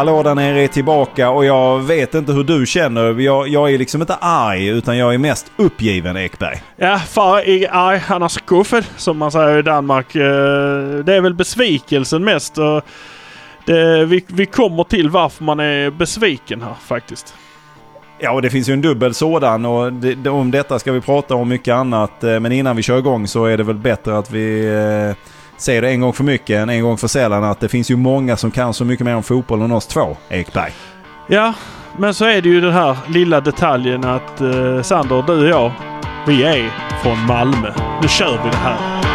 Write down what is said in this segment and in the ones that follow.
Hallå där nere är tillbaka och jag vet inte hur du känner. Jag, jag är liksom inte arg utan jag är mest uppgiven Ekberg. Ja, far är arg. Han har skuffet som man säger i Danmark. Eh, det är väl besvikelsen mest. Det, vi, vi kommer till varför man är besviken här faktiskt. Ja, och det finns ju en dubbel sådan och det, om detta ska vi prata om mycket annat. Eh, men innan vi kör igång så är det väl bättre att vi eh, säger det en gång för mycket än en gång för sällan att det finns ju många som kan så mycket mer om fotboll än oss två, Ekberg. Ja, men så är det ju den här lilla detaljen att eh, Sander, du och jag, vi är från Malmö. Nu kör vi det här.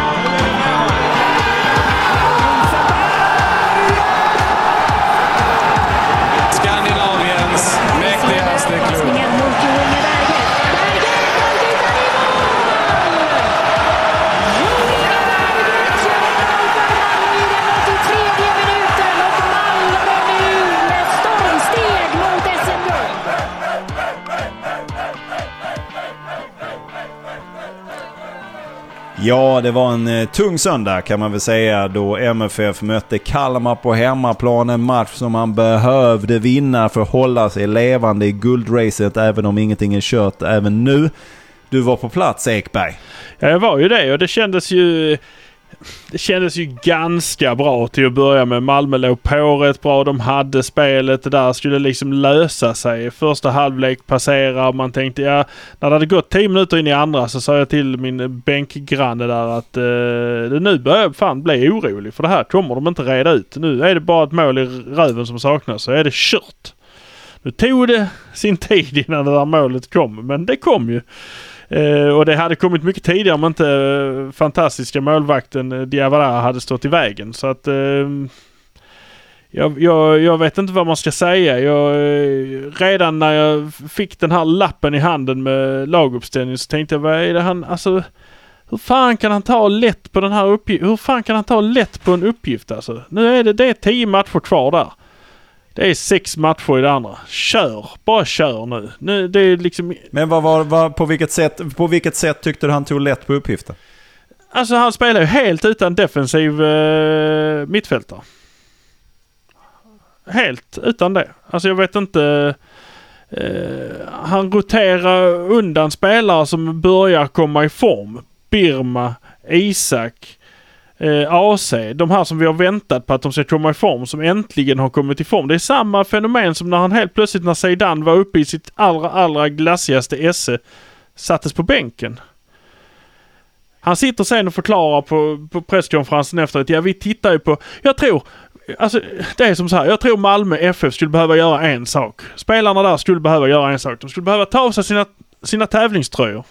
Ja, det var en eh, tung söndag kan man väl säga då MFF mötte Kalmar på hemmaplan. En match som man behövde vinna för att hålla sig levande i guldracet även om ingenting är kört även nu. Du var på plats Ekberg. Ja, jag var ju det och det kändes ju det kändes ju ganska bra till att börja med. Malmö låg på rätt bra. De hade spelet. Det där skulle liksom lösa sig. Första halvlek passerar. Man tänkte ja, när det hade gått 10 minuter in i andra så sa jag till min bänkgranne där att eh, nu börjar jag fan bli orolig. För det här kommer de inte reda ut. Nu är det bara ett mål i röven som saknas så är det kört. Nu tog det sin tid innan det där målet kom, men det kom ju. Eh, och det hade kommit mycket tidigare om inte eh, fantastiska målvakten eh, Diawara hade stått i vägen. Så att eh, jag, jag, jag, vet inte vad man ska säga. Jag, eh, redan när jag fick den här lappen i handen med laguppställningen så tänkte jag vad är det han, alltså hur fan kan han ta lätt på den här uppgiften? Hur fan kan han ta lätt på en uppgift alltså? Nu är det, det är tio matcher kvar där. Det är sex matcher i det andra. Kör! Bara kör nu. nu det är liksom... Men vad var, vad, på, vilket sätt, på vilket sätt tyckte du han tog lätt på uppgiften? Alltså han spelar ju helt utan defensiv eh, mittfältare. Helt utan det. Alltså jag vet inte. Eh, han roterar undan spelare som börjar komma i form. Birma, Isak, eh, AC, de här som vi har väntat på att de ska komma i form, som äntligen har kommit i form. Det är samma fenomen som när han helt plötsligt när Zeidan var uppe i sitt allra, allra glassigaste esse, sattes på bänken. Han sitter sen och förklarar på, på presskonferensen efteråt, ja vi tittar ju på, jag tror, Alltså det är som så här. Jag tror Malmö FF skulle behöva göra en sak. Spelarna där skulle behöva göra en sak. De skulle behöva ta av sig sina, sina tävlingströjor.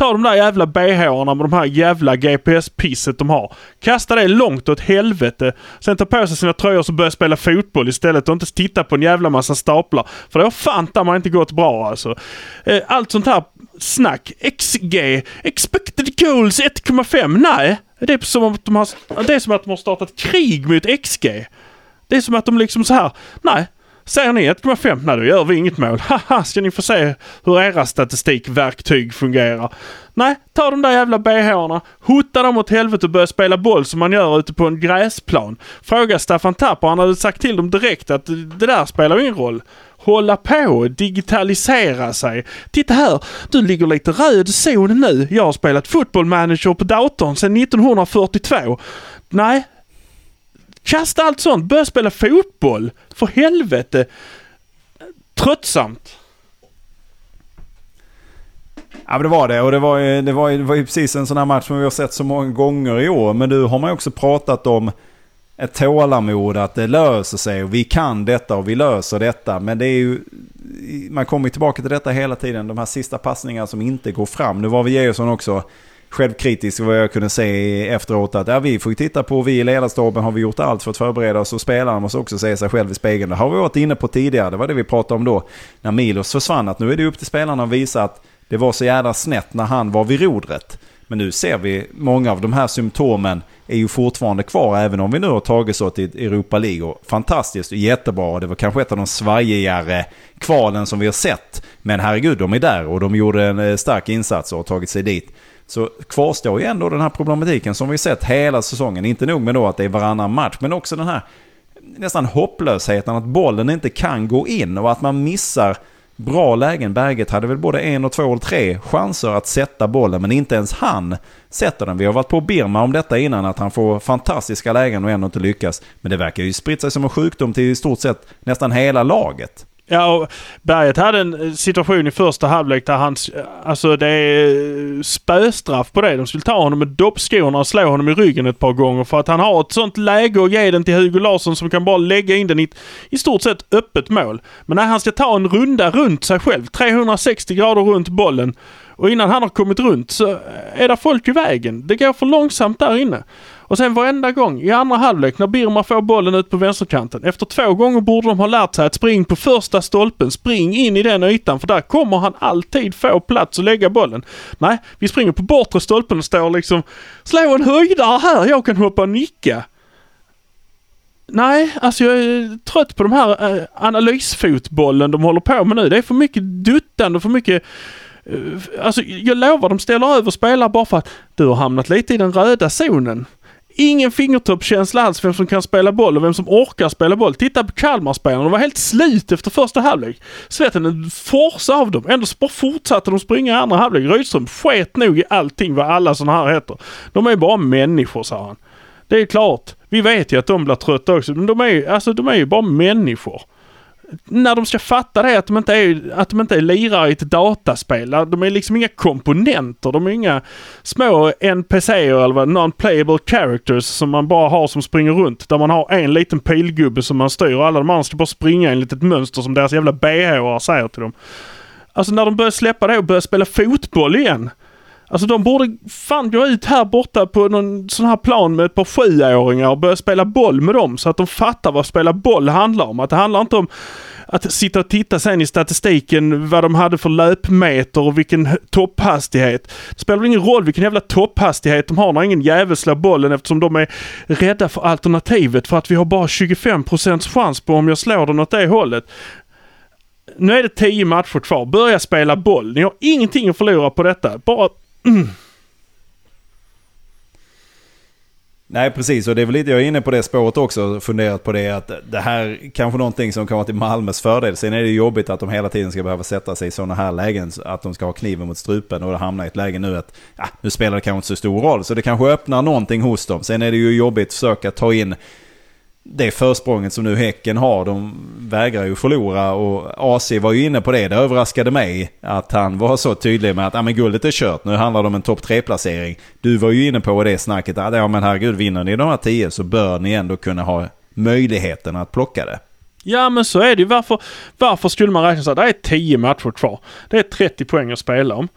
Ta de där jävla bh med de här jävla GPS-pisset de har. Kasta det långt åt helvete. Sen ta på sig sina tröjor och börja spela fotboll istället och inte titta på en jävla massa staplar. För det har fan man inte gått bra alltså. Eh, allt sånt här snack. XG. Expected goals 1,5. Nej. Det är, som att de har, det är som att de har startat krig mot XG. Det är som att de liksom så här. Nej. Säger ni 1,5? Nej, då gör vi inget mål. Haha, ska ni få se hur era statistikverktyg fungerar. Nej, ta de där jävla bh hota dem åt helvete och börja spela boll som man gör ute på en gräsplan. Fråga Staffan Tapper, han hade sagt till dem direkt att det där spelar ingen roll hålla på, digitalisera sig. Titta här, du ligger lite röd zon nu. Jag har spelat fotbollmanager på datorn sedan 1942. Nej, Kasta allt sånt. Börja spela fotboll. För helvete. Tröttsamt. Ja men det var det och det var, ju, det, var ju, det var ju precis en sån här match som vi har sett så många gånger i år. Men nu har man ju också pratat om ett tålamod att det löser sig och vi kan detta och vi löser detta. Men det är ju, man kommer ju tillbaka till detta hela tiden. De här sista passningarna som inte går fram. Nu var vi Georgsson också självkritisk vad jag kunde se efteråt att ja, vi får ju titta på, vi i ledarstaben har vi gjort allt för att förbereda oss och spelarna måste också se sig själv i spegeln. Det har vi varit inne på tidigare, det var det vi pratade om då när Milos försvann. Att nu är det upp till spelarna att visa att det var så jävla snett när han var vid rodret. Men nu ser vi många av de här symptomen är ju fortfarande kvar även om vi nu har tagit så till Europa League. Och fantastiskt och jättebra. Det var kanske ett av de svajigare kvalen som vi har sett. Men herregud, de är där och de gjorde en eh, stark insats och har tagit sig dit så kvarstår ju ändå den här problematiken som vi sett hela säsongen. Inte nog med då att det är varannan match, men också den här nästan hopplösheten att bollen inte kan gå in och att man missar bra lägen. Berget hade väl både en och två och tre chanser att sätta bollen, men inte ens han sätter den. Vi har varit på Birma om detta innan, att han får fantastiska lägen och ändå inte lyckas. Men det verkar ju spritt sig som en sjukdom till i stort sett nästan hela laget. Ja, och Berget hade en eh, situation i första halvlek där han... Eh, alltså det är eh, spöstraff på det. De skulle ta honom med doppskorna och slå honom i ryggen ett par gånger för att han har ett sånt läge att ge den till Hugo Larsson som kan bara lägga in den i ett i stort sett öppet mål. Men när han ska ta en runda runt sig själv, 360 grader runt bollen och innan han har kommit runt så är det folk i vägen. Det går för långsamt där inne. Och sen varenda gång i andra halvlek när Birma får bollen ut på vänsterkanten. Efter två gånger borde de ha lärt sig att spring på första stolpen. Spring in i den ytan för där kommer han alltid få plats att lägga bollen. Nej, vi springer på bortre stolpen och står liksom Slå en höjdare här, jag kan hoppa och nicka. Nej, alltså jag är trött på de här äh, analysfotbollen de håller på med nu. Det är för mycket duttande och för mycket eh, Alltså jag lovar, de ställer över spelare bara för att du har hamnat lite i den röda zonen. Ingen fingertoppskänsla alls vem som kan spela boll och vem som orkar spela boll. Titta på Kalmarspelarna, de var helt slut efter första halvlek. Svetten forsade av dem. Ändå bara fortsatte de springa i andra halvlek. Rydström sket nog i allting vad alla sådana här heter. De är bara människor, sa han. Det är klart. Vi vet ju att de blir trötta också, men de är, alltså, de är ju bara människor när de ska fatta det att de inte är, att de inte är lirare i ett dataspel. De är liksom inga komponenter. De är inga små NPCer eller non-playable characters som man bara har som springer runt. Där man har en liten pilgubbe som man styr och alla de andra ska bara springa enligt ett mönster som deras jävla bh säger till dem. Alltså när de börjar släppa det och börjar spela fotboll igen. Alltså de borde fan gå ut här borta på någon sån här plan med ett par sjuåringar och börja spela boll med dem så att de fattar vad spela boll handlar om. Att det handlar inte om att sitta och titta sen i statistiken vad de hade för löpmeter och vilken topphastighet. Det spelar ingen roll vilken jävla topphastighet de har när ingen jävel slår bollen eftersom de är rädda för alternativet för att vi har bara 25% chans på om jag slår den åt det hållet. Nu är det 10 matcher kvar. Börja spela boll. Ni har ingenting att förlora på detta. Bara Nej precis och det är väl lite, jag är inne på det spåret också, funderat på det att det här kanske någonting som kan vara till Malmös fördel. Sen är det jobbigt att de hela tiden ska behöva sätta sig i sådana här lägen, att de ska ha kniven mot strupen och hamna i ett läge nu att ja, nu spelar det kanske inte så stor roll. Så det kanske öppnar någonting hos dem. Sen är det ju jobbigt att försöka ta in det försprånget som nu Häcken har, de vägrar ju förlora och AC var ju inne på det. Det överraskade mig att han var så tydlig med att ah, men guldet är kört, nu handlar det om en topp 3-placering. Du var ju inne på det snacket att ja men herregud, vinner ni de här 10 så bör ni ändå kunna ha möjligheten att plocka det. Ja men så är det ju. Varför, varför skulle man räkna så att det är 10 matcher kvar? Det är 30 poäng att spela om.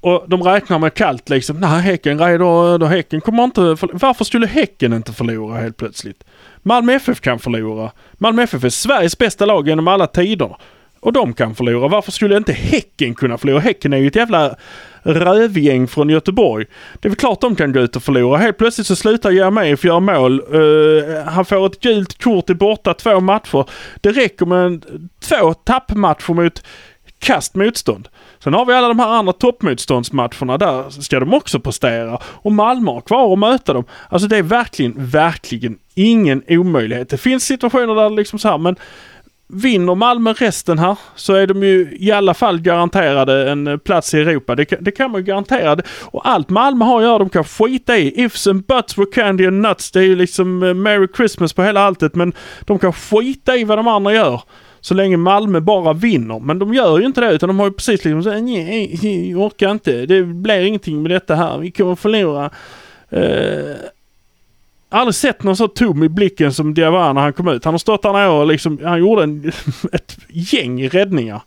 Och de räknar med kallt liksom. Nej, Häcken, då, då Häcken kommer inte... Varför skulle Häcken inte förlora helt plötsligt? Malmö FF kan förlora. Malmö FF är Sveriges bästa lag genom alla tider. Och de kan förlora. Varför skulle inte Häcken kunna förlora? Häcken är ju ett jävla rövgäng från Göteborg. Det är väl klart de kan gå ut och förlora. Helt plötsligt så slutar Jeremejeff göra mål. Uh, han får ett gult kort i borta två matcher. Det räcker med två tappmatcher mot kast motstånd. Sen har vi alla de här andra toppmotståndsmatcherna. Där ska de också prestera. Och Malmö har kvar att möta dem. Alltså det är verkligen, verkligen ingen omöjlighet. Det finns situationer där liksom så här, men Vinner Malmö resten här så är de ju i alla fall garanterade en plats i Europa. Det, det kan man ju garantera. Och allt Malmö har att göra, de kan skita i. Ifs and buts were candy and nuts. Det är ju liksom eh, Merry Christmas på hela alltet. Men de kan skita i vad de andra gör. Så länge Malmö bara vinner. Men de gör ju inte det utan de har ju precis liksom såhär, nej, jag orkar inte. Det blir ingenting med detta här. Vi kommer förlora. Eh, aldrig sett någon så tom i blicken som Diawara när han kom ut. Han har stått där nere och liksom, han gjorde en, ett gäng räddningar.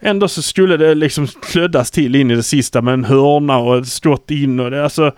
Ändå så skulle det liksom klöddas till in i det sista med en hörna och ett skott in och det alltså...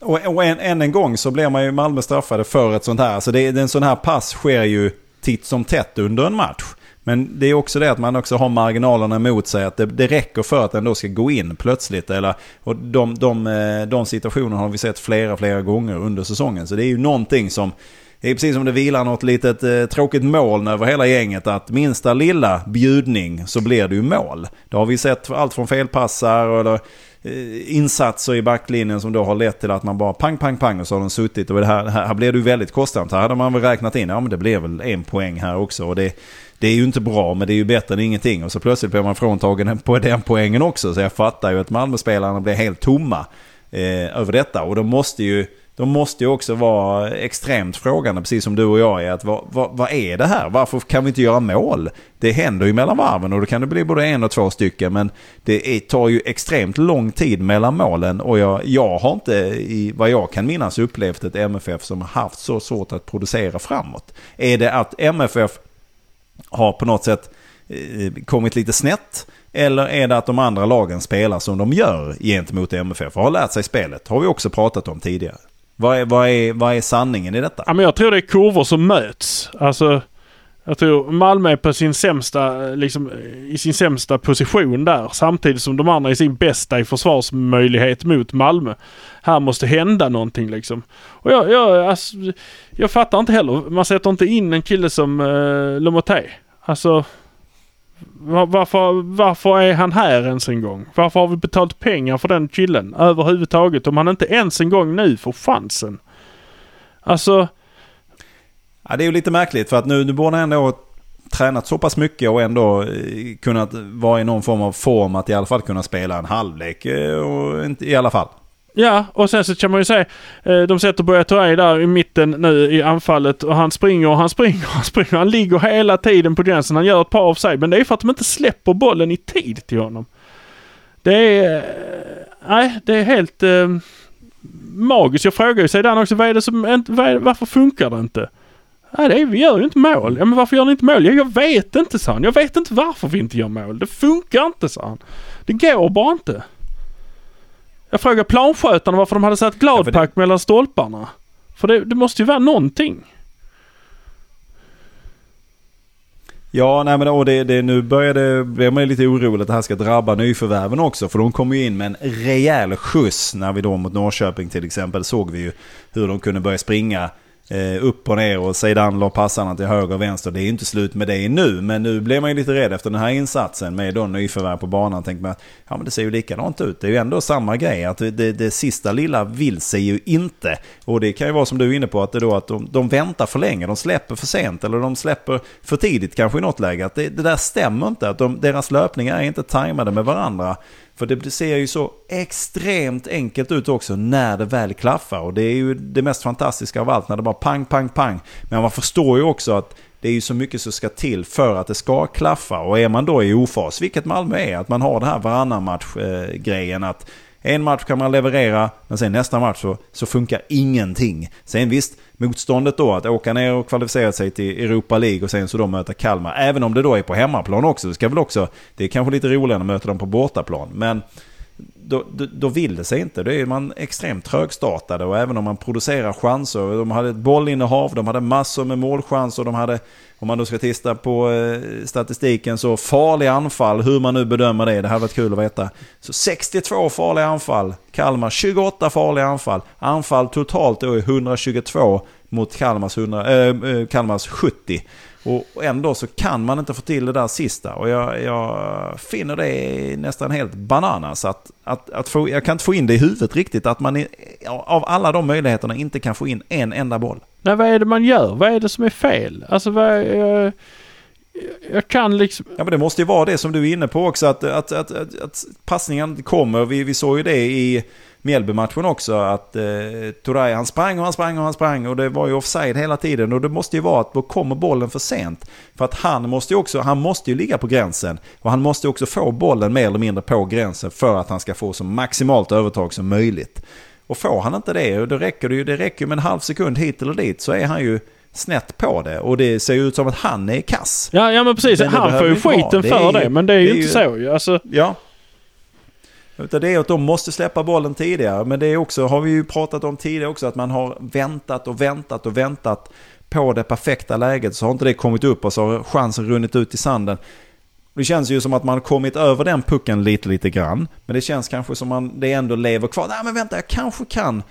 Och, och än, än, en gång så blir man ju Malmö straffade för ett sånt här. Alltså det, en sån här pass sker ju titt som tätt under en match. Men det är också det att man också har marginalerna emot sig. Att det, det räcker för att den då ska gå in plötsligt. Eller, och de, de, eh, de situationerna har vi sett flera, flera gånger under säsongen. Så det är ju någonting som det är precis som det vilar något litet eh, tråkigt moln över hela gänget. Att minsta lilla bjudning så blir det ju mål. Det har vi sett allt från felpassar eller Eh, insatser i backlinjen som då har lett till att man bara pang, pang, pang och så har de suttit. Och det här, här, blev blir det ju väldigt kostsamt. Här hade man väl räknat in, ja men det blir väl en poäng här också. Och det, det är ju inte bra, men det är ju bättre än ingenting. Och så plötsligt blir man fråntagen på den poängen också. Så jag fattar ju att Malmöspelarna blir helt tomma eh, över detta. Och de måste ju de måste ju också vara extremt frågande, precis som du och jag är. Att vad, vad, vad, är det här? Varför kan vi inte göra mål? Det händer ju mellan varven och då kan det bli både en och två stycken. Men det är, tar ju extremt lång tid mellan målen. Och jag, jag har inte, i vad jag kan minnas, upplevt ett MFF som har haft så svårt att producera framåt. Är det att MFF har på något sätt eh, kommit lite snett? Eller är det att de andra lagen spelar som de gör gentemot MFF och har lärt sig spelet? har vi också pratat om tidigare. Vad är, vad är, vad är sanningen i detta? Ja, men jag tror det är kurvor som möts. Alltså, jag tror Malmö är på sin sämsta, liksom, i sin sämsta position där. Samtidigt som de andra är sin bästa i försvarsmöjlighet mot Malmö. Här måste hända någonting liksom. Och jag, jag, alltså, jag fattar inte heller. Man sätter inte in en kille som eh, Lomotey. Alltså varför, varför är han här ens en gång? Varför har vi betalt pengar för den killen överhuvudtaget om han inte ens en gång nu får chansen? Alltså... Ja, det är ju lite märkligt för att nu, nu borde han ändå tränat så pass mycket och ändå eh, kunnat vara i någon form av form att i alla fall kunna spela en halvlek. Eh, och inte, I alla fall. Ja, och sen så kan man ju säga, eh, de sätter Buya Touré där i mitten nu i anfallet och han springer och han springer och han springer. Han ligger hela tiden på gränsen. Han gör ett par offside, men det är för att de inte släpper bollen i tid till honom. Det är... Eh, nej, det är helt eh, magiskt. Jag frågar ju sedan också, vad är det som, vad är, varför funkar det inte? Nej, det är, vi gör ju inte mål. Ja, men varför gör ni inte mål? Ja, jag vet inte, sa han. Jag vet inte varför vi inte gör mål. Det funkar inte, sa han. Det går bara inte. Jag frågade planskötarna varför de hade satt gladpack ja, det... mellan stolparna. För det, det måste ju vara någonting. Ja, nej men och det, det, nu börjar det, blir man lite orolig att det här ska drabba nyförvärven också. För de kommer ju in med en rejäl skjuts när vi då mot Norrköping till exempel såg vi ju hur de kunde börja springa Eh, upp och ner och sedan la passarna till höger och vänster. Det är inte slut med det nu. Men nu blev man ju lite rädd efter den här insatsen med då nyförvärv på banan. Tänkte man ja men det ser ju likadant ut. Det är ju ändå samma grej. Att det, det, det sista lilla vill sig ju inte. Och det kan ju vara som du är inne på att, det då, att de, de väntar för länge. De släpper för sent eller de släpper för tidigt kanske i något läge. Att det, det där stämmer inte. Att de, deras löpningar är inte tajmade med varandra. För det ser ju så extremt enkelt ut också när det väl klaffar. Och det är ju det mest fantastiska av allt när det bara pang, pang, pang. Men man förstår ju också att det är ju så mycket som ska till för att det ska klaffa. Och är man då i ofas, vilket Malmö är, att man har det här varannan match-grejen. Eh, att en match kan man leverera, men sen nästa match så, så funkar ingenting. Sen visst, motståndet då att åka ner och kvalificera sig till Europa League och sen så då möta Kalmar. Även om det då är på hemmaplan också. Det ska väl också, det är kanske lite roligare att möta dem på bortaplan. Men då, då, då, vill det sig inte. Då är man extremt trögstartade och även om man producerar chanser. De hade ett bollinnehav, de hade massor med målchanser, de hade om man då ska titta på eh, statistiken så farliga anfall, hur man nu bedömer det, det här varit kul att veta. Så 62 farliga anfall, Kalmar 28 farliga anfall. Anfall totalt då är 122 mot Kalmars, 100, äh, eh, eh, Kalmars 70. Och ändå så kan man inte få till det där sista. Och jag, jag finner det nästan helt bananas. Att, att, att få, jag kan inte få in det i huvudet riktigt att man av alla de möjligheterna inte kan få in en enda boll. Nej, vad är det man gör? Vad är det som är fel? Alltså vad... Jag, jag kan liksom... Ja men det måste ju vara det som du är inne på också. Att, att, att, att, att passningen kommer. Vi, vi såg ju det i Mjällby-matchen också. Att eh, Turay han sprang och han sprang och han sprang. Och det var ju offside hela tiden. Och det måste ju vara att då kommer bollen för sent. För att han måste ju också, han måste ju ligga på gränsen. Och han måste också få bollen mer eller mindre på gränsen. För att han ska få så maximalt övertag som möjligt. Och får han inte det, då räcker det ju det räcker med en halv sekund hit eller dit så är han ju snett på det. Och det ser ju ut som att han är kass. Ja, ja men precis. Men han får ju skiten det för det, ju, men det är ju det är inte ju, så alltså. Ja. Utan det är att de måste släppa bollen tidigare. Men det är också, har vi ju pratat om tidigare också, att man har väntat och väntat och väntat på det perfekta läget. Så har inte det kommit upp och så har chansen runnit ut i sanden. Det känns ju som att man har kommit över den pucken lite, lite grann. Men det känns kanske som att det ändå lever kvar. Nej men vänta, jag kanske kan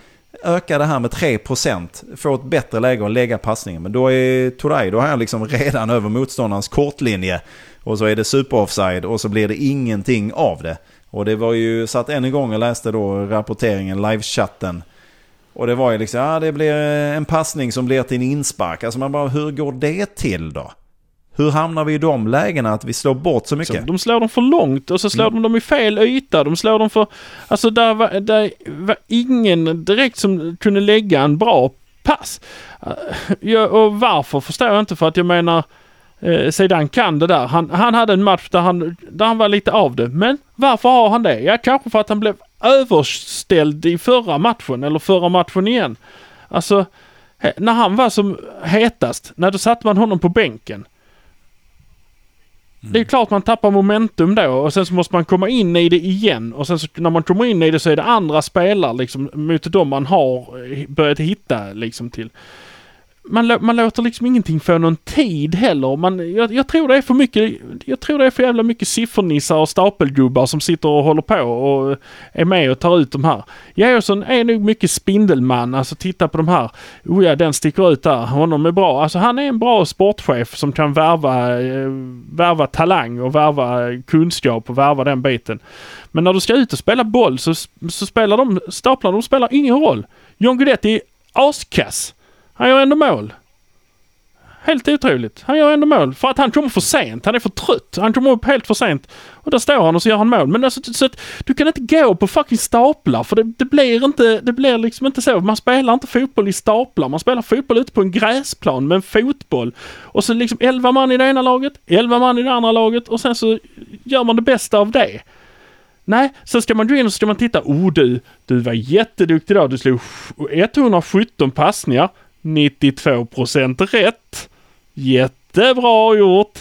öka det här med 3%, få ett bättre läge att lägga passningen. Men då är Toray, då har han liksom redan över motståndarens kortlinje. Och så är det super-offside och så blir det ingenting av det. Och det var ju, satt än en gång och läste då rapporteringen, livechatten. Och det var ju liksom, ja det blir en passning som blir till en inspark. Alltså man bara, hur går det till då? Hur hamnar vi i de lägena att vi slår bort så mycket? Så de slår dem för långt och så slår mm. de dem i fel yta. De slår dem för... Alltså där var, där var ingen direkt som kunde lägga en bra pass. Ja, och varför förstår jag inte för att jag menar eh, Zidane kan det där. Han, han hade en match där han, där han var lite av det. Men varför har han det? Ja, kanske för att han blev överställd i förra matchen eller förra matchen igen. Alltså, när han var som hetast, när då satte man honom på bänken. Mm. Det är klart man tappar momentum då och sen så måste man komma in i det igen och sen så när man kommer in i det så är det andra spelare liksom mot de man har börjat hitta liksom till man, man låter liksom ingenting få någon tid heller. Man, jag, jag, tror det är för mycket, jag tror det är för jävla mycket siffernissar och stapelgubbar som sitter och håller på och är med och tar ut de här. Geosson är nog mycket spindelman, alltså titta på de här. Oh ja, den sticker ut där. Honom är bra. Alltså han är en bra sportchef som kan värva, eh, värva talang och värva kunskap och värva den biten. Men när du ska ut och spela boll så, så spelar de, staplarna, de spelar ingen roll. John Guidetti är askass. Han gör ändå mål. Helt otroligt. Han gör ändå mål. För att han kommer för sent. Han är för trött. Han kommer upp helt för sent. Och där står han och så gör han mål. Men alltså, så att du kan inte gå på fucking staplar. För det, det, blir inte, det blir liksom inte så. Man spelar inte fotboll i staplar. Man spelar fotboll ute på en gräsplan med en fotboll. Och så liksom 11 man i det ena laget, 11 man i det andra laget och sen så gör man det bästa av det. Nej, så ska man gå in och så ska man titta. Oh du, du var jätteduktig idag. Du slog 117 passningar. 92% rätt. Jättebra gjort.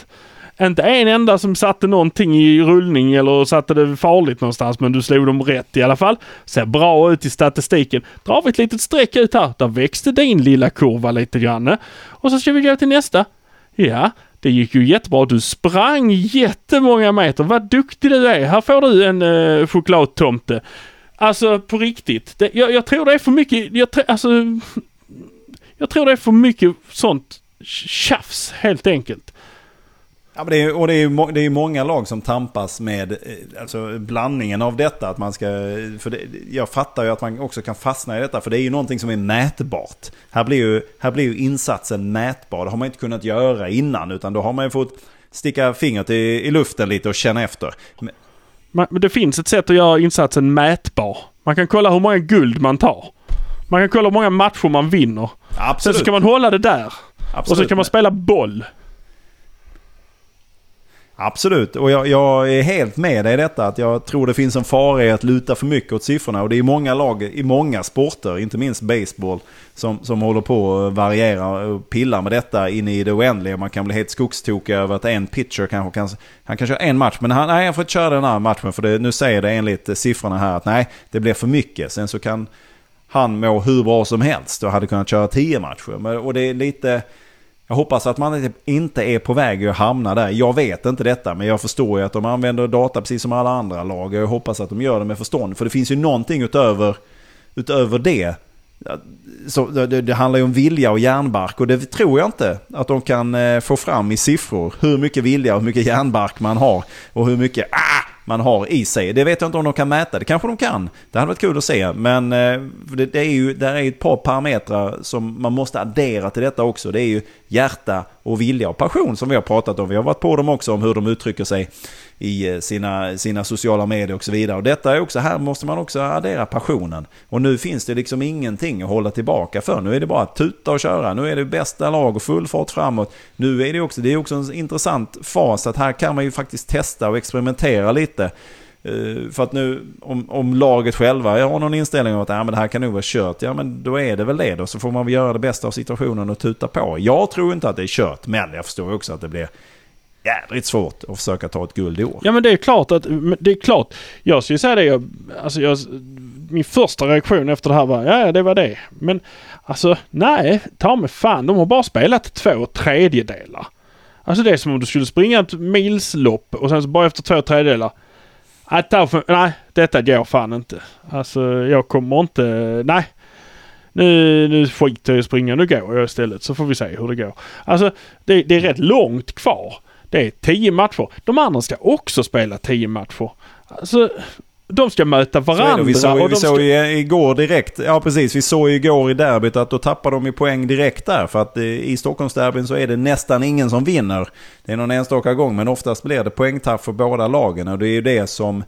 Inte en enda som satte någonting i rullning eller satte det farligt någonstans men du slog dem rätt i alla fall. Ser bra ut i statistiken. Drar vi ett litet streck ut här. Där växte din lilla kurva lite grann. Och så ska vi gå till nästa. Ja, det gick ju jättebra. Du sprang jättemånga meter. Vad duktig du är. Här får du en eh, chokladtomte. Alltså på riktigt. Det, jag, jag, tror det är för mycket. Jag, alltså jag tror det är för mycket sånt tjafs helt enkelt. Ja, men det är, och det är, det är många lag som tampas med eh, alltså, blandningen av detta. Att man ska, för det, jag fattar ju att man också kan fastna i detta, för det är ju någonting som är mätbart. Här blir ju, här blir ju insatsen mätbar. Det har man inte kunnat göra innan, utan då har man ju fått sticka fingret i, i luften lite och känna efter. Men, men det finns ett sätt att göra insatsen mätbar. Man kan kolla hur många guld man tar. Man kan kolla hur många matcher man vinner. Absolut. Sen så kan man hålla det där. Absolut. Och så kan man spela boll. Absolut, och jag, jag, är helt med dig i detta. Att jag tror det finns en fara i att luta för mycket åt siffrorna. Och det är många lag i många sporter, inte minst baseball, som, som håller på att variera och pilla med detta in i det oändliga. Man kan bli helt skogstokig över att en pitcher kanske kan, han kan köra en match. Men han, nej, han får inte köra den här matchen för det, nu säger det enligt siffrorna här att nej, det blir för mycket. Sen så kan han må hur bra som helst och hade kunnat köra tio matcher. Och det är lite... Jag hoppas att man inte är på väg att hamna där. Jag vet inte detta, men jag förstår ju att de använder data precis som alla andra lag. Jag hoppas att de gör det med förstånd. För det finns ju någonting utöver, utöver det. Så det, det handlar ju om vilja och järnbark och det tror jag inte att de kan eh, få fram i siffror. Hur mycket vilja och hur mycket järnbark man har och hur mycket ah, man har i sig. Det vet jag inte om de kan mäta. Det kanske de kan. Det hade varit kul att se. Men eh, det, det är ju där är ett par parametrar som man måste addera till detta också. Det är ju hjärta och vilja och passion som vi har pratat om. Vi har varit på dem också om hur de uttrycker sig i eh, sina, sina sociala medier och så vidare. Och detta är också, här måste man också addera passionen. Och nu finns det liksom ingenting att hålla tillbaka för. Nu är det bara att tuta och köra. Nu är det bästa lag och full fart framåt. Nu är det också, det är också en intressant fas att här kan man ju faktiskt testa och experimentera lite. Eh, för att nu, om, om laget själva har någon inställning om att ja, men det här kan nog vara kört, ja men då är det väl det då. Så får man väl göra det bästa av situationen och tuta på. Jag tror inte att det är kört, men jag förstår också att det blir jädrigt svårt att försöka ta ett guld i år. Ja men det är klart att, det är klart. Jag skulle säga det, jag, alltså jag, min första reaktion efter det här var, ja det var det. Men alltså nej, ta mig fan, de har bara spelat två tredjedelar. Alltså det är som om du skulle springa ett milslopp och sen så bara efter två tredjedelar. Att därför, nej, detta går fan inte. Alltså jag kommer inte, nej. nu, nu skiter jag i att springa, nu går jag istället så får vi se hur det går. Alltså det, det är rätt långt kvar. Det är tio matcher. De andra ska också spela tio matcher. Alltså de ska möta varandra. Vi såg, och vi såg ska... igår direkt, ja precis, vi såg igår i derbyt att då tappar de ju poäng direkt där. För att eh, i Stockholmsderbyn så är det nästan ingen som vinner. Det är någon enstaka gång men oftast blir det poängtapp för båda lagen. Och det är ju det som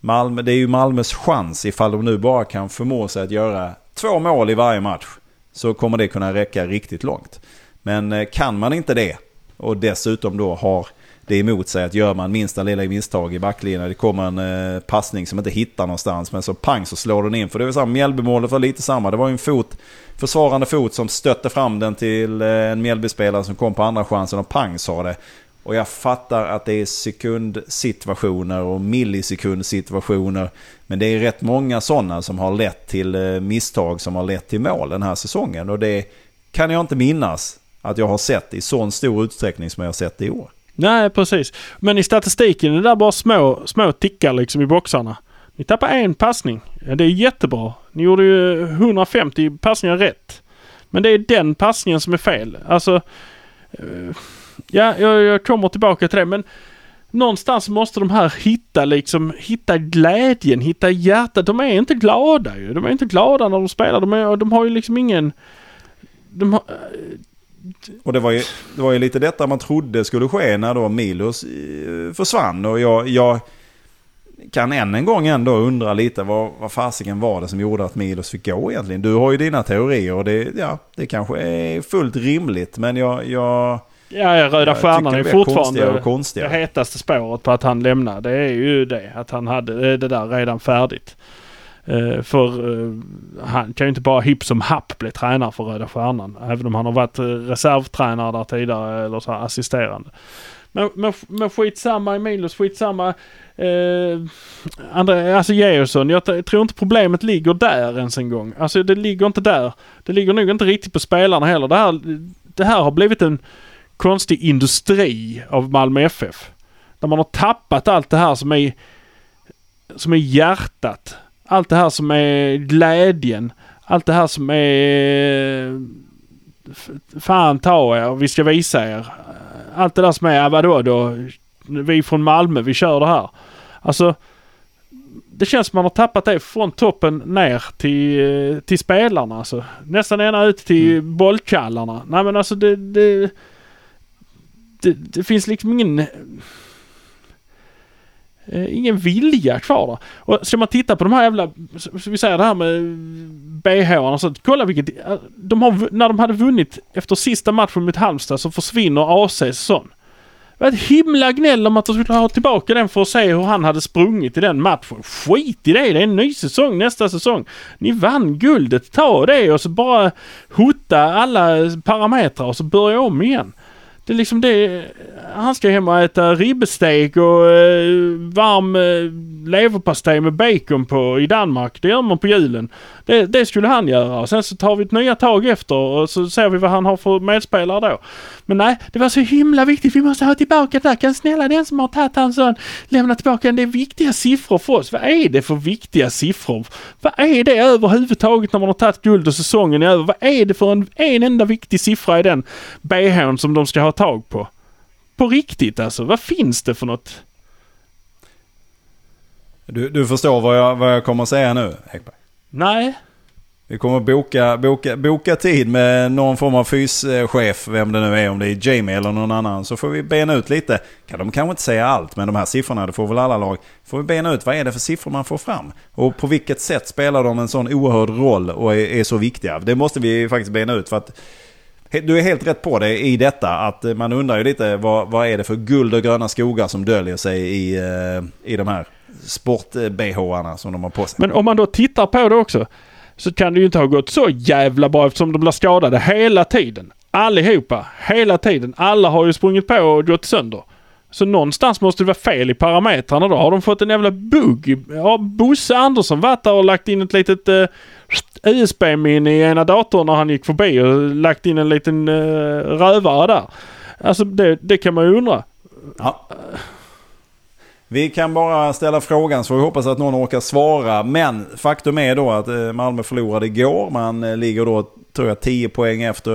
Malmö, det är ju Malmös chans ifall de nu bara kan förmå sig att göra två mål i varje match. Så kommer det kunna räcka riktigt långt. Men eh, kan man inte det och dessutom då har det emot sig att gör man minsta lilla misstag i backlinjen, det kommer en eh, passning som inte hittar någonstans, men så pang så slår den in. För det var samma, Mjällbymålet var lite samma. Det var ju en fot, försvarande fot som stötte fram den till eh, en Mjällbyspelare som kom på andra chansen och pang sa det. Och jag fattar att det är sekundsituationer och millisekundsituationer. Men det är rätt många sådana som har lett till eh, misstag som har lett till mål den här säsongen. Och det kan jag inte minnas att jag har sett i sån stor utsträckning som jag har sett i år. Nej, precis. Men i statistiken är det där bara små, små tickar liksom i boxarna. Ni tappar en passning. Ja, det är jättebra. Ni gjorde ju 150 passningar rätt. Men det är den passningen som är fel. Alltså... Eh, ja, jag, jag kommer tillbaka till det men någonstans måste de här hitta liksom, hitta glädjen, hitta hjärtat. De är inte glada ju. De är inte glada när de spelar. De, är, de har ju liksom ingen... De har, och det var, ju, det var ju lite detta man trodde skulle ske när då Milos eh, försvann. Och jag, jag kan än en gång ändå undra lite vad, vad fasiken var det som gjorde att Milos fick gå egentligen. Du har ju dina teorier och det, ja, det kanske är fullt rimligt. Men jag... jag ja, ja, Röda Stjärnan är fortfarande konstigare det hetaste spåret på att han lämnar. Det är ju det. Att han hade det där redan färdigt. Eh, för eh, han kan ju inte bara hipp som happ bli tränare för Röda Stjärnan. Även om han har varit eh, reservtränare där tidigare eller så här assisterande. Men, men, men skitsamma Emilius, skitsamma. Eh, André, alltså Georgsson, jag tror inte problemet ligger där ens en gång. Alltså det ligger inte där. Det ligger nog inte riktigt på spelarna heller. Det här, det här har blivit en konstig industri av Malmö FF. Där man har tappat allt det här som är, som är hjärtat. Allt det här som är glädjen. Allt det här som är... f- Fan ta er, vi ska visa er. Allt det där som är, ja, vadå då? Vi från Malmö, vi kör det här. Alltså... Det känns som man har tappat det från toppen ner till, till spelarna alltså. Nästan ända ut till bollkallarna. Nej men alltså det, det, det, det finns liksom ingen... Eh, ingen vilja kvar där. Och ska man titta på de här jävla... Vi säger det här med BH och sånt. Kolla vilket... Eh, de har, när de hade vunnit efter sista matchen mot Halmstad så försvinner ACs sån. Det var ett himla gnäll om att de skulle ha tillbaka den för att se hur han hade sprungit i den matchen. Skit i det, det är en ny säsong nästa säsong. Ni vann guldet, ta det och så bara hota alla parametrar och så börja om igen. Det är liksom det, han ska hem och äta ribbsteak och eh, varm eh, leverpastej med bacon på i Danmark. Det gör man på julen. Det, det skulle han göra och sen så tar vi ett nya tag efter och så ser vi vad han har för medspelare då. Men nej, det var så himla viktigt. Vi måste ha tillbaka det där. Kan snälla den som har tagit hans son lämna tillbaka den. Det är viktiga siffror för oss. Vad är det för viktiga siffror? Vad är det överhuvudtaget när man har tagit guld och säsongen är över? Vad är det för en, en enda viktig siffra i den bhn som de ska ha tag på? På riktigt alltså. Vad finns det för något? Du, du förstår vad jag, vad jag kommer att säga nu, Ekberg? Nej. Vi kommer boka, boka, boka tid med någon form av fyschef, vem det nu är, om det är Jamie eller någon annan. Så får vi bena ut lite. Kan de kanske inte säga allt, men de här siffrorna, det får väl alla lag. Får vi bena ut vad är det för siffror man får fram? Och på vilket sätt spelar de en sån oerhörd roll och är, är så viktiga? Det måste vi faktiskt bena ut för att du är helt rätt på det i detta att eh, man undrar ju lite vad, vad är det för guld och gröna skogar som döljer sig i, eh, i de här sport-bh-arna som de har på sig. Men om man då tittar på det också så kan det ju inte ha gått så jävla bra eftersom de blir skadade hela tiden. Allihopa, hela tiden. Alla har ju sprungit på och gått sönder. Så någonstans måste det vara fel i parametrarna då. Har de fått en jävla bugg? Har Bosse Andersson varit där och lagt in ett litet eh, USB-minne i ena datorn när han gick förbi och lagt in en liten eh, rövare där? Alltså det, det kan man ju undra. Ja. Vi kan bara ställa frågan så vi hoppas att någon orkar svara. Men faktum är då att eh, Malmö förlorade igår. Man eh, ligger då, tror jag, 10 poäng efter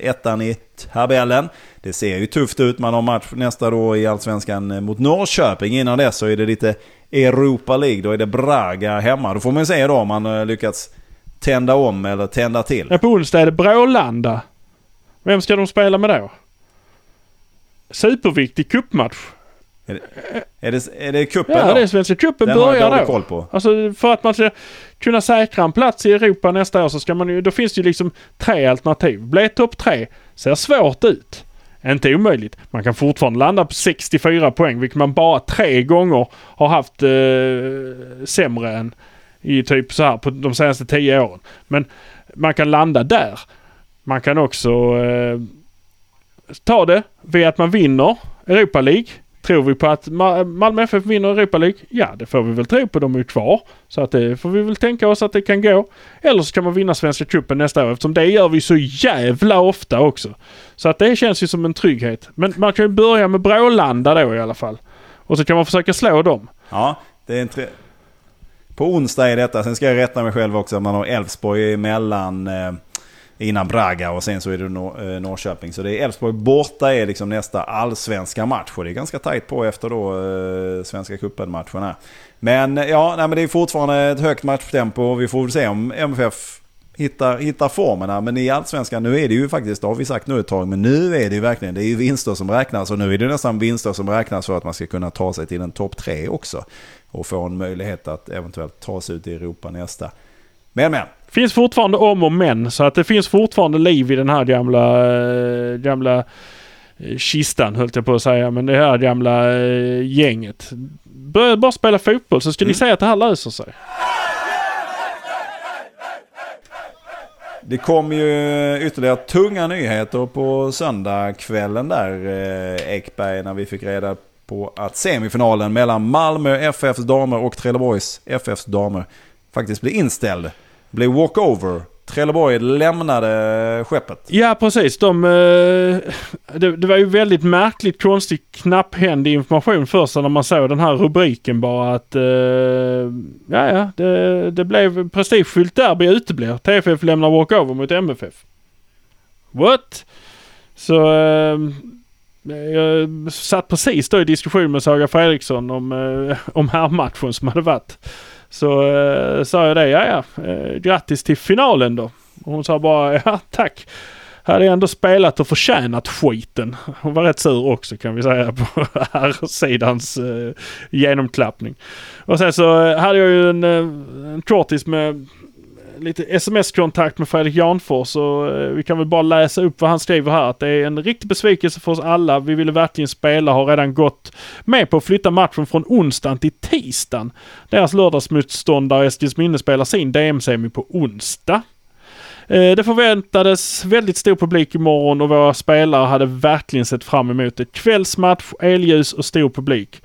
eh, ettan i tabellen. Det ser ju tufft ut. Man har match nästa då i Allsvenskan mot Norrköping. Innan dess så är det lite Europa League. Då är det Braga hemma. Då får man se då om man lyckats tända om eller tända till. Ja, på onsdag är det Brålanda. Vem ska de spela med då? Superviktig cupmatch. Är det, är det, är det cupen Ja, då? det är Svenska cupen börjar då. koll på. Alltså för att man ska kunna säkra en plats i Europa nästa år så ska man ju, då finns det ju liksom tre alternativ. Bli topp tre ser svårt ut. Inte omöjligt. Man kan fortfarande landa på 64 poäng vilket man bara tre gånger har haft eh, sämre än i typ så här på de senaste tio åren. Men man kan landa där. Man kan också eh, ta det via att man vinner Europa League. Tror vi på att Ma- Malmö FF vinner Europa League? Ja, det får vi väl tro på. De är ju kvar. Så att det får vi väl tänka oss att det kan gå. Eller så kan man vinna Svenska cupen nästa år eftersom det gör vi så jävla ofta också. Så att det känns ju som en trygghet. Men man kan ju börja med Brålanda då i alla fall. Och så kan man försöka slå dem. Ja, det är en tre... På onsdag är detta. Sen ska jag rätta mig själv också. Man har Elfsborg emellan eh, innan Braga och sen så är det Nor- eh, Norrköping. Så det är Elfsborg borta är liksom nästa allsvenska match. Och det är ganska tajt på efter då eh, Svenska cupen-matcherna. Men eh, ja, nej, men det är fortfarande ett högt matchtempo. och Vi får väl se om MFF hittar, hittar formerna. Men i Allsvenskan, nu är det ju faktiskt, det har vi sagt nu ett tag, men nu är det ju verkligen, det är ju vinster som räknas. Och nu är det nästan vinster som räknas för att man ska kunna ta sig till en topp tre också. Och få en möjlighet att eventuellt ta sig ut i Europa nästa. Men men, Finns fortfarande om och men så att det finns fortfarande liv i den här gamla, eh, gamla eh, kistan höll jag på att säga. Men det här gamla eh, gänget. Börja bara spela fotboll så ska ni Mm. se att det här löser sig. det kom ju ytterligare tunga nyheter på söndagskvällen där, Ekberg, när vi fick reda på att semifinalen mellan Malmö FFs damer och Trelleborgs FFs damer faktiskt blev inställd. Blev walkover. Trelleborg lämnade skeppet. Ja precis. De, eh, det, det var ju väldigt märkligt konstigt knapphändig information först när man såg den här rubriken bara att eh, ja ja det, det blev prestigefyllt derby uteblir. TFF lämnar walkover mot MFF. What? Så eh, jag satt precis då i diskussion med Saga Fredriksson om, om om herrmatchen som hade varit. Så eh, sa jag det, ja ja, eh, grattis till finalen då. Och hon sa bara, ja tack. Hade jag ändå spelat och förtjänat skiten. Hon var rätt sur också kan vi säga på här sidans eh, genomklappning. Och sen så hade jag ju en, eh, en kortis med lite sms-kontakt med Fredrik Janfors och eh, vi kan väl bara läsa upp vad han skriver här. Att det är en riktig besvikelse för oss alla. Vi ville verkligen spela, har redan gått med på att flytta matchen från onsdagen till tisdagen. Deras lördagsmotståndare Eskilsminne spelar sin DM-semi på onsdag. Eh, det förväntades väldigt stor publik imorgon och våra spelare hade verkligen sett fram emot det. Kvällsmatch, elljus och stor publik.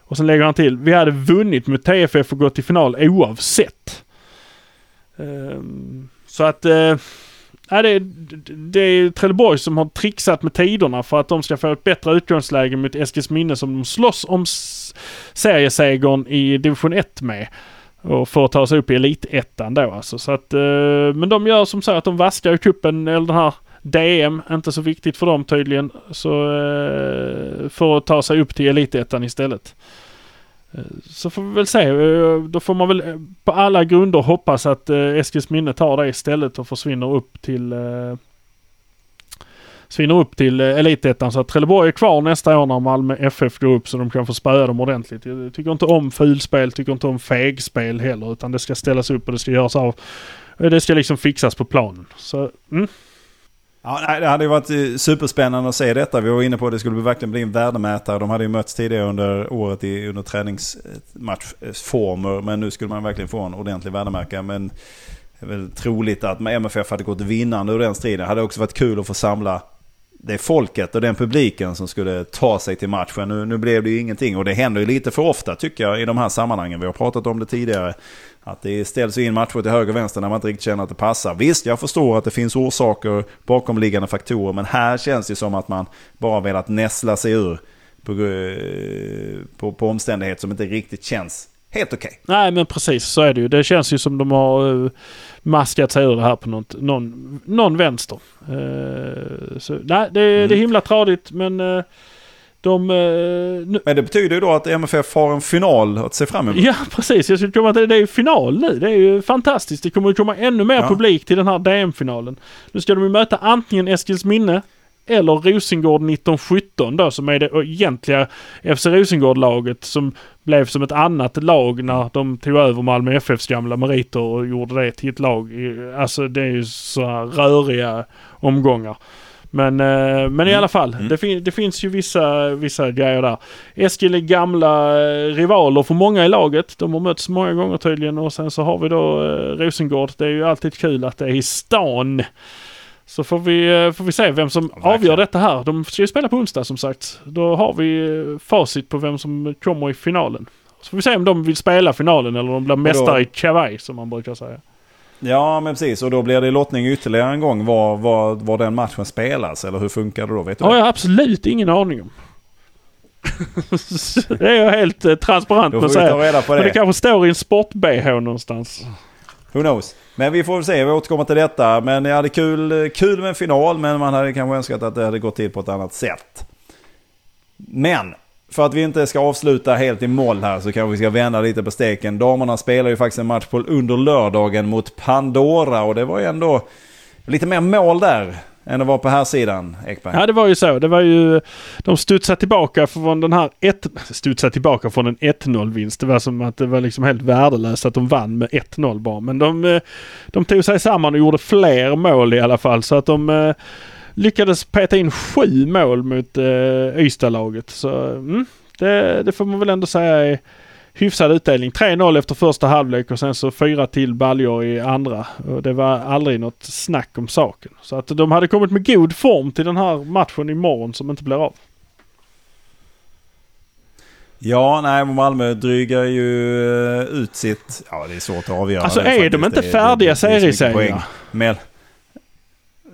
Och sen lägger han till, vi hade vunnit mot TFF och gått till final oavsett. Ehm, så att... eh, Ja, det, är, det är Trelleborg som har trixat med tiderna för att de ska få ett bättre utgångsläge mot Eskilsminne som de slåss om seriesegern i division 1 med. Och för att ta sig upp i elitettan då alltså. Så att, eh, men de gör som så att de vaskar ju kuppen eller den här DM, inte så viktigt för dem tydligen. Så eh, för att ta sig upp till elitettan istället. Eh, så får vi väl se. Eh, då får man väl eh, på alla grunder hoppas att Eskilsminne tar det istället och försvinner upp till Svinner upp till elitettan så att Trelleborg är kvar nästa år när Malmö FF går upp så de kan få spöa dem ordentligt. Jag tycker inte om fulspel, tycker inte om fegspel heller utan det ska ställas upp och det ska göras av. Det ska liksom fixas på planen. Så, mm. Ja, nej, det hade ju varit eh, superspännande att se detta. Vi var inne på att det skulle verkligen bli en värdemätare. De hade ju mötts tidigare under året i, under träningsmatchformer. Men nu skulle man verkligen få en ordentlig värdemätare. Men det är väl troligt att MFF hade gått vinnande ur den striden. Det hade också varit kul att få samla det är folket och den publiken som skulle ta sig till matchen. Nu, nu blev det ju ingenting och det händer ju lite för ofta tycker jag i de här sammanhangen. Vi har pratat om det tidigare. Att det ställs in matcher till höger och vänster när man inte riktigt känner att det passar. Visst, jag förstår att det finns orsaker, bakomliggande faktorer. Men här känns det som att man bara velat näsla sig ur på, eh, på, på omständigheter som inte riktigt känns helt okej. Okay. Nej men precis så är det ju. Det känns ju som de har uh, maskat sig ur det här på något, någon, någon vänster. Uh, så, nej det, mm. det är himla tradigt men uh, de, uh, Men det betyder ju då att MFF har en final att se fram emot. Ja precis, jag skulle komma till det. är final nu. Det är ju fantastiskt. Det kommer att komma ännu mer ja. publik till den här DM-finalen. Nu ska de ju möta antingen Eskilsminne eller Rosengård 1917 då som är det egentliga FC Rosengård-laget som blev som ett annat lag när de tog över Malmö FFs gamla meriter och gjorde det till ett lag. Alltså det är ju så röriga omgångar. Men, eh, men i mm. alla fall, mm. det, fin det, finns ju vissa, vissa grejer där. Eskil är gamla eh, rivaler för många i laget. De har mötts många gånger tydligen och sen så har vi då eh, Rosengård. Det är ju alltid kul att det är i stan. Så får vi, eh, får vi se vem som Verkligen. avgör detta här. De ska ju spela på onsdag som sagt. Då har vi eh, facit på vem som kommer i finalen. Så får vi se om de vill spela finalen eller om de blir mästare i Chavaj som man brukar säga. Ja men precis och då blir det lottning ytterligare en gång var, var, var den matchen spelas eller hur funkar det då? Vet du ja, jag har absolut ingen aning om. det är jag helt eh, transparent med att säga. Det. Men det kanske står i en sport-bh någonstans. Who knows? Men vi får väl se, vi återkommer till detta. Men jag hade kul, kul med en final, men man hade kanske önskat att det hade gått till på ett annat sätt. Men, för att vi inte ska avsluta helt i mål här så kanske vi ska vända lite på steken. Damerna spelar ju faktiskt en match på under lördagen mot Pandora och det var ju ändå lite mer mål där än att vara på här sidan Ekberg. Ja det var ju så. Det var ju, de studsade tillbaka från den här ett, studsade tillbaka från en 1-0 vinst. Det var som att det var liksom helt värdelöst att de vann med 1-0 bara. Men de, eh, de tog sig samman och gjorde fler mål i alla fall. Så att de eh, lyckades peta in sju mål mot eh, Ystad-laget. Så mm, det, det får man väl ändå säga är hyfsad utdelning. 3-0 efter första halvlek och sen så fyra till baljor i andra. Och det var aldrig något snack om saken. Så att de hade kommit med god form till den här matchen imorgon som inte blir av. Ja, nej, Malmö drygar ju eh, ut sitt... Ja, det är svårt att avgöra. Alltså är faktiskt. de inte färdiga seriesegrar? Med,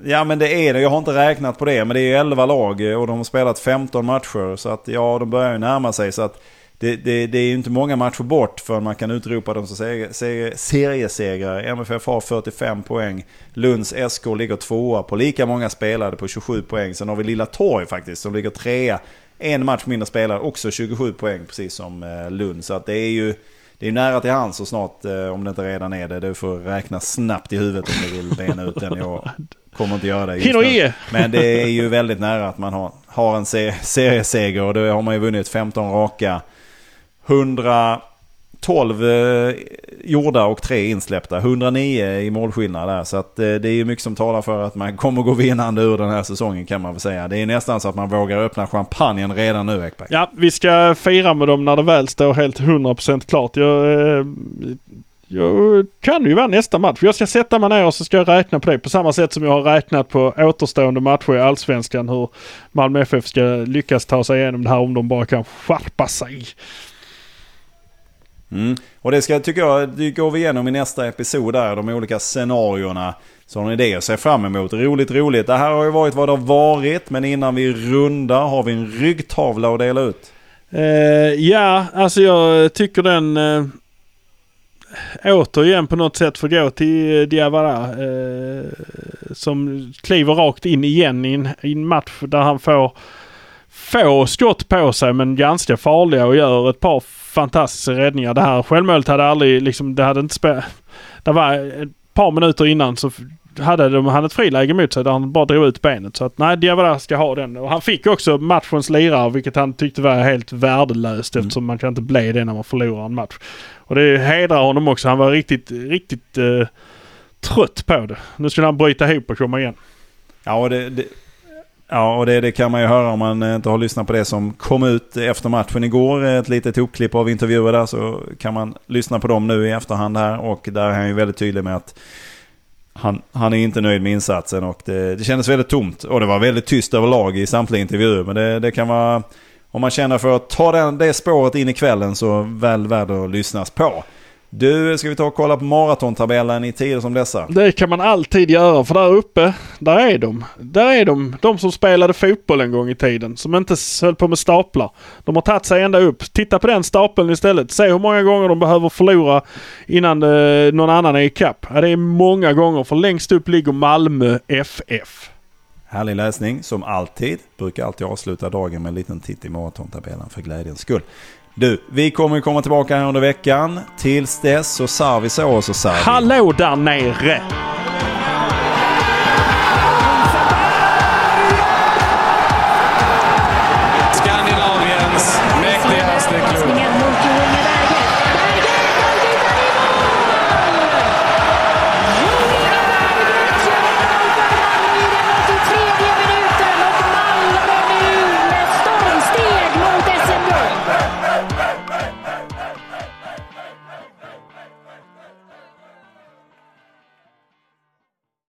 Ja men det är det. Jag har inte räknat på det. Men det är 11 lag och de har spelat 15 matcher. Så att ja, de börjar ju närma sig. Så att det, det, det är ju inte många matcher bort för man kan utropa dem som seriesegrare. MFF har 45 poäng. Lunds SK ligger tvåa på lika många spelade på 27 poäng. Sen har vi Lilla Torg faktiskt som ligger trea. En match mindre spelare, också 27 poäng precis som eh, Lund. Så att det är ju det är nära till hands och snart, eh, om det inte redan är det, du får räkna snabbt i huvudet om du vill bena ut den. Jag kommer inte göra det just nu. Men det är ju väldigt nära att man har, har en serieseger och då har man ju vunnit 15 raka 112 eh, gjorda och tre insläppta. 109 i målskillnad där. Så att, eh, det är ju mycket som talar för att man kommer gå vinnande ur den här säsongen kan man väl säga. Det är nästan så att man vågar öppna champagnen redan nu Ekberg. Ja, vi ska fira med dem när det väl står helt 100% klart. Jag, eh, jag kan ju vara nästa match. Jag ska sätta mig ner och så ska jag räkna på det. På samma sätt som jag har räknat på återstående matcher i Allsvenskan. Hur Malmö FF ska lyckas ta sig igenom det här om de bara kan skärpa sig. Mm. Och det ska, tycker jag, det går vi igenom i nästa episod där, de olika scenarierna. Så har ni det att se fram emot. Roligt, roligt. Det här har ju varit vad det har varit, men innan vi rundar har vi en ryggtavla att dela ut. Eh, ja, alltså jag tycker den eh, återigen på något sätt får gå till eh, Diawara. Eh, som kliver rakt in igen i en, i en match där han får få skott på sig men ganska farliga och gör ett par fantastiska räddningar. Det här självmålet hade aldrig liksom, det hade inte spelat... Det var ett par minuter innan så hade de han ett friläge mot sig där han bara drog ut benet. Så att nej, Diawara ska ha den. Och han fick också matchens lirare vilket han tyckte var helt värdelöst mm. eftersom man kan inte bli det när man förlorar en match. Och det hedrar honom också. Han var riktigt, riktigt uh, trött på det. Nu skulle han bryta ihop och komma igen. Ja, och det, det Ja, och det, det, kan man ju höra om man eh, inte har lyssnat på det som kom ut efter matchen igår. Ett litet hopklipp av intervjuer där så kan man lyssna på dem nu i efterhand här. Och där är han ju väldigt tydlig med att han, han är inte nöjd med insatsen och det, det kändes väldigt tomt. Och det var väldigt tyst överlag i samtliga intervjuer. Men det, det kan vara, om man känner för att ta den, det spåret in i kvällen så väl värd att lyssnas på. Du, ska vi ta och kolla på maratontabellen i tider som dessa? Det kan man alltid göra för där uppe, där är de. Där är de. De som spelade fotboll en gång i tiden. Som inte höll på med staplar. De har tagit sig ända upp. Titta på den stapeln istället. Se hur många gånger de behöver förlora innan eh, någon annan är ikapp. Ja, det är många gånger för längst upp ligger Malmö FF. Härlig läsning som alltid. Brukar alltid avsluta dagen med en liten titt i maratontabellen för glädjens skull. Du, vi kommer ju komma tillbaka här under veckan. Tills dess så sar vi så och så sar vi. Hallå där nere!